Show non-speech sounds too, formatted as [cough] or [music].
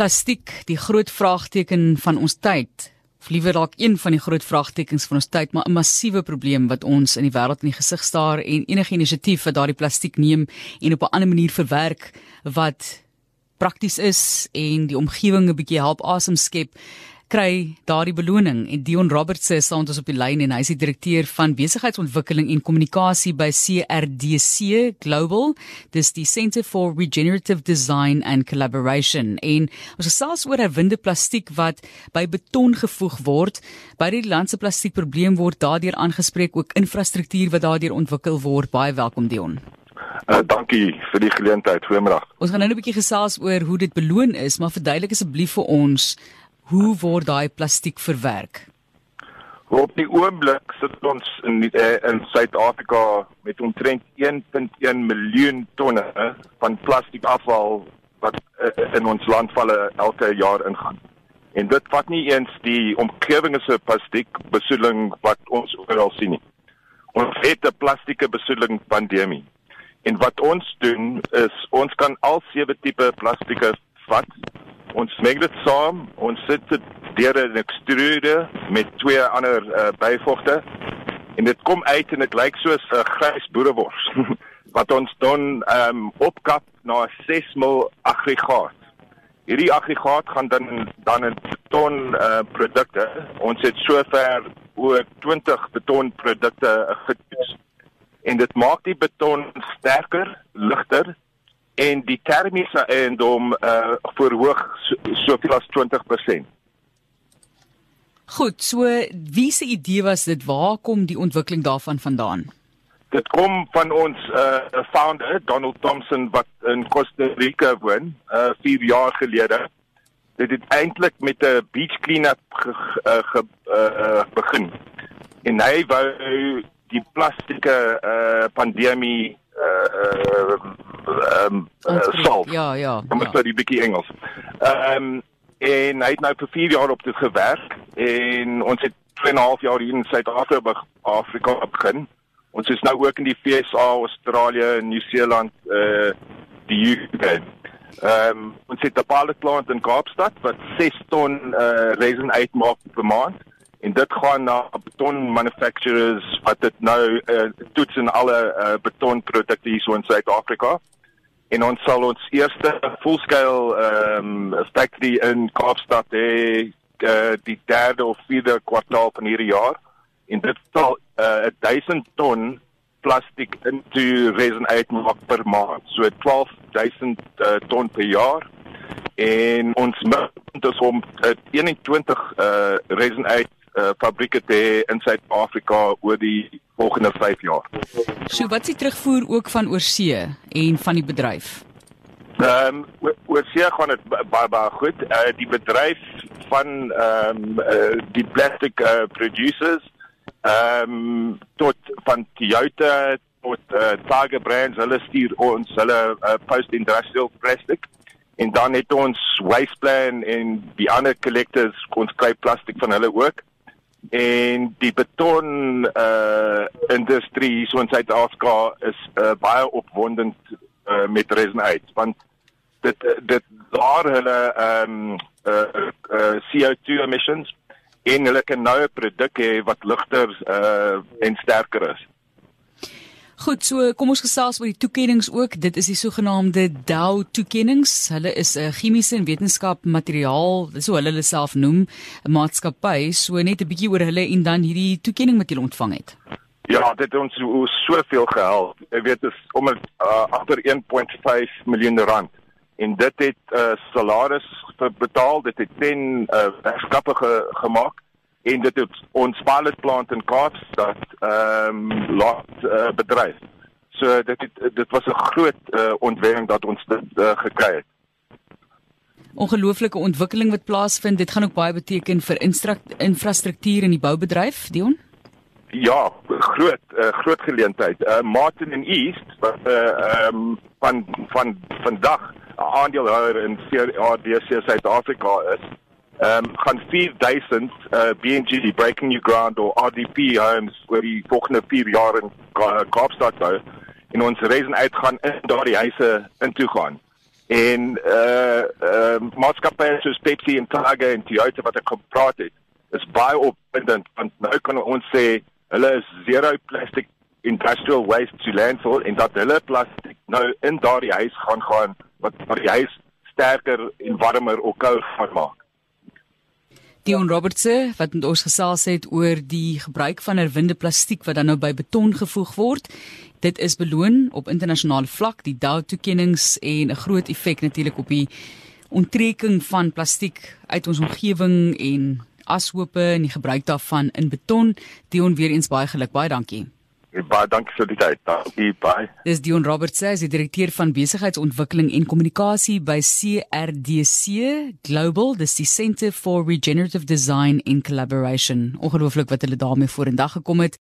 Plastiek, die groot vraagteken van ons tyd. Of liewer dalk een van die groot vraagtekens van ons tyd, maar 'n massiewe probleem wat ons in die wêreld in die gesig staar en enige inisiatief wat daardie plastiek neem en op 'n ander manier verwerk wat prakties is en die omgewing 'n bietjie help asem skep, kry daardie beloning en Dion Roberts sê staan ons op die lyn en hy is die direkteur van besigheidsontwikkeling en kommunikasie by CRDC Global. Dis die Centre for Regenerative Design and Collaboration. En ons gesels oor herwinde plastiek wat by beton gevoeg word. By die land se plastiekprobleem word daardeur aangespreek ook infrastruktuur wat daardeur ontwikkel word. Baie welkom Dion. Uh, dankie vir die geleentheid. Goeiemôre. Ons gaan nou 'n bietjie gesels oor hoe dit beloon is, maar verduidelik asseblief vir ons Hoe word daai plastiek verwerk? Op die oomblik sit ons in eh, in Suid-Afrika met omtrent 1.1 miljoen tonne van plastiekafval wat eh, in ons landvalle elke jaar ingaan. En dit vat nie eens die omgewingse plastiekbesoedeling wat ons oral sien nie. Ons het 'n plastieke besoedeling pandemie. En wat ons doen is ons kan al sewe tipe plastieke vat ons meng dit saam, ons sit dit deur 'n ekstruder met twee ander uh, byvoegte en dit kom uit en dit lyk soos 'n uh, grys boerewors [laughs] wat ons dan um, opkap na 6 mil aggregaat. Hierdie aggregaat gaan dan dan in beton uh, produkte. Ons het sover oor 20 beton produkte getoets. En dit maak die beton sterker, ligter en die termiese eiendom uh verhoog soveel as 20%. Goed, so wie se idee was dit? Waar kom die ontwikkeling daarvan vandaan? Dit kom van ons uh founder Donald Thompson wat in Costa Rica woon, uh 4 jaar gelede. Dit het eintlik met 'n beach cleanup ge, uh, ge, uh, begin. En hy wou die plastieke uh pandemie uh ehm uh, salt. Ja, ja. Dan moet jy ja. die bietjie Engels. Ehm um, en hy het nou vir 4 jaar op dit gewerk en ons het 2 en 'n half jaar hier in Suid-Afrika Afrika begin. Ons is nou ook in die VSA, Australië, Nieu-Seeland, uh die UK. Ehm um, ons het 'n pilot plant in Kaapstad wat 6 ton uh resin uitmaak per maand en dit gaan na beton manufacturers wat dit nou uh, toets in alle uh, betonprodukte hier so in Suid-Afrika. En ons sal ons eerste full-scale ehm um, factory in Kaapstad hê uh, die derde of vierde kwartaal van hierdie jaar. En dit sal uh, 1000 ton plastiek into resin uitmaak per maand. So 12000 uh, ton per jaar. En ons moet dus om uh, 21 uh, resin uit uh, fabrieke te hê in Suid-Afrika oor die volgende 5 jaar. So wat s'ie terugvoer ook van oorsee en van die bedryf? Ehm um, oorsee gaan dit baie baie goed. Uh, die bedryf van ehm um, uh, die plastic uh, producers ehm um, tot van Toyota tot uh, Tiger Brands, hulle stuur ons hulle uh, post-industrial plastic en dan het ons Wasteplan en die ander collectors ons kry plastiek van hulle ook en die beton uh industrie hier so in Suid-Afrika is uh, baie opwondend uh, met resin uit want dit dit daar hulle ehm um, uh, uh, CO2 emissions en hulle kan nou 'n produk hê wat ligter uh en sterker is. Goed, so kom ons gesels oor die toekenninge ook. Dit is die sogenaamde Dow toekenninge. Hulle is 'n chemiese en wetenskap materiaal, so hulle hulle self noem, 'n maatskappy. So net 'n bietjie oor hulle en dan hierdie toekenning wat jy ontvang het. Ja, dit het ons soveel gehelp. Ek weet dit is om uh, agter 1.5 miljoen rand en dit het uh, salaris betaal, dit het 10 uh, werkskappe ge gemaak en dit het ons pilot plant in Kaapstad ehm um, laat uh, bedryf. So dit het, dit was 'n groot uh, ontwikkeling dat ons dit uh, gekry het. Ongelooflike ontwikkeling wat plaasvind. Dit gaan ook baie beteken vir infrastruktuur in die boubedryf, Dion. Ja, groot uh, groot geleentheid. Uh, Martin and East wat ehm uh, um, van van vandag aandeelhouer in CRDC Suid-Afrika is um, gaan 4000 uh, BNG breaking new ground of RDP homes oor die volgende 4 jaar in Kaapstad bou en ons reisen uitgaan in daardie huise intoe gaan. En uh uh maatskappye soos Pepsi en Target en Toyota wat ek gepraat het, is baie opwindend want nou kan ons sê hulle is zero plastic industrial waste to landfill en dat hulle plastiek nou in daardie huis gaan gaan wat die huis sterker en warmer of kouer gaan maak. Dion Robertse wat met ons gesels het oor die gebruik van herwinde plastiek wat dan nou by beton gevoeg word. Dit is beloon op internasionale vlak, die Dow toekenninge en 'n groot effek natuurlik op die onttrekking van plastiek uit ons omgewing en ashope en die gebruik daarvan in beton. Dion weer eens baie geluk. Baie dankie. Baie dankie vir die tyd. Dankie baie. Dis Dion Roberts, hy is die direkteur van besigheidsontwikkeling en kommunikasie by CRDC Global, dis die Centre for Regenerative Design and Collaboration. Ongelooflik wat hulle daarmee vorendag gekom het.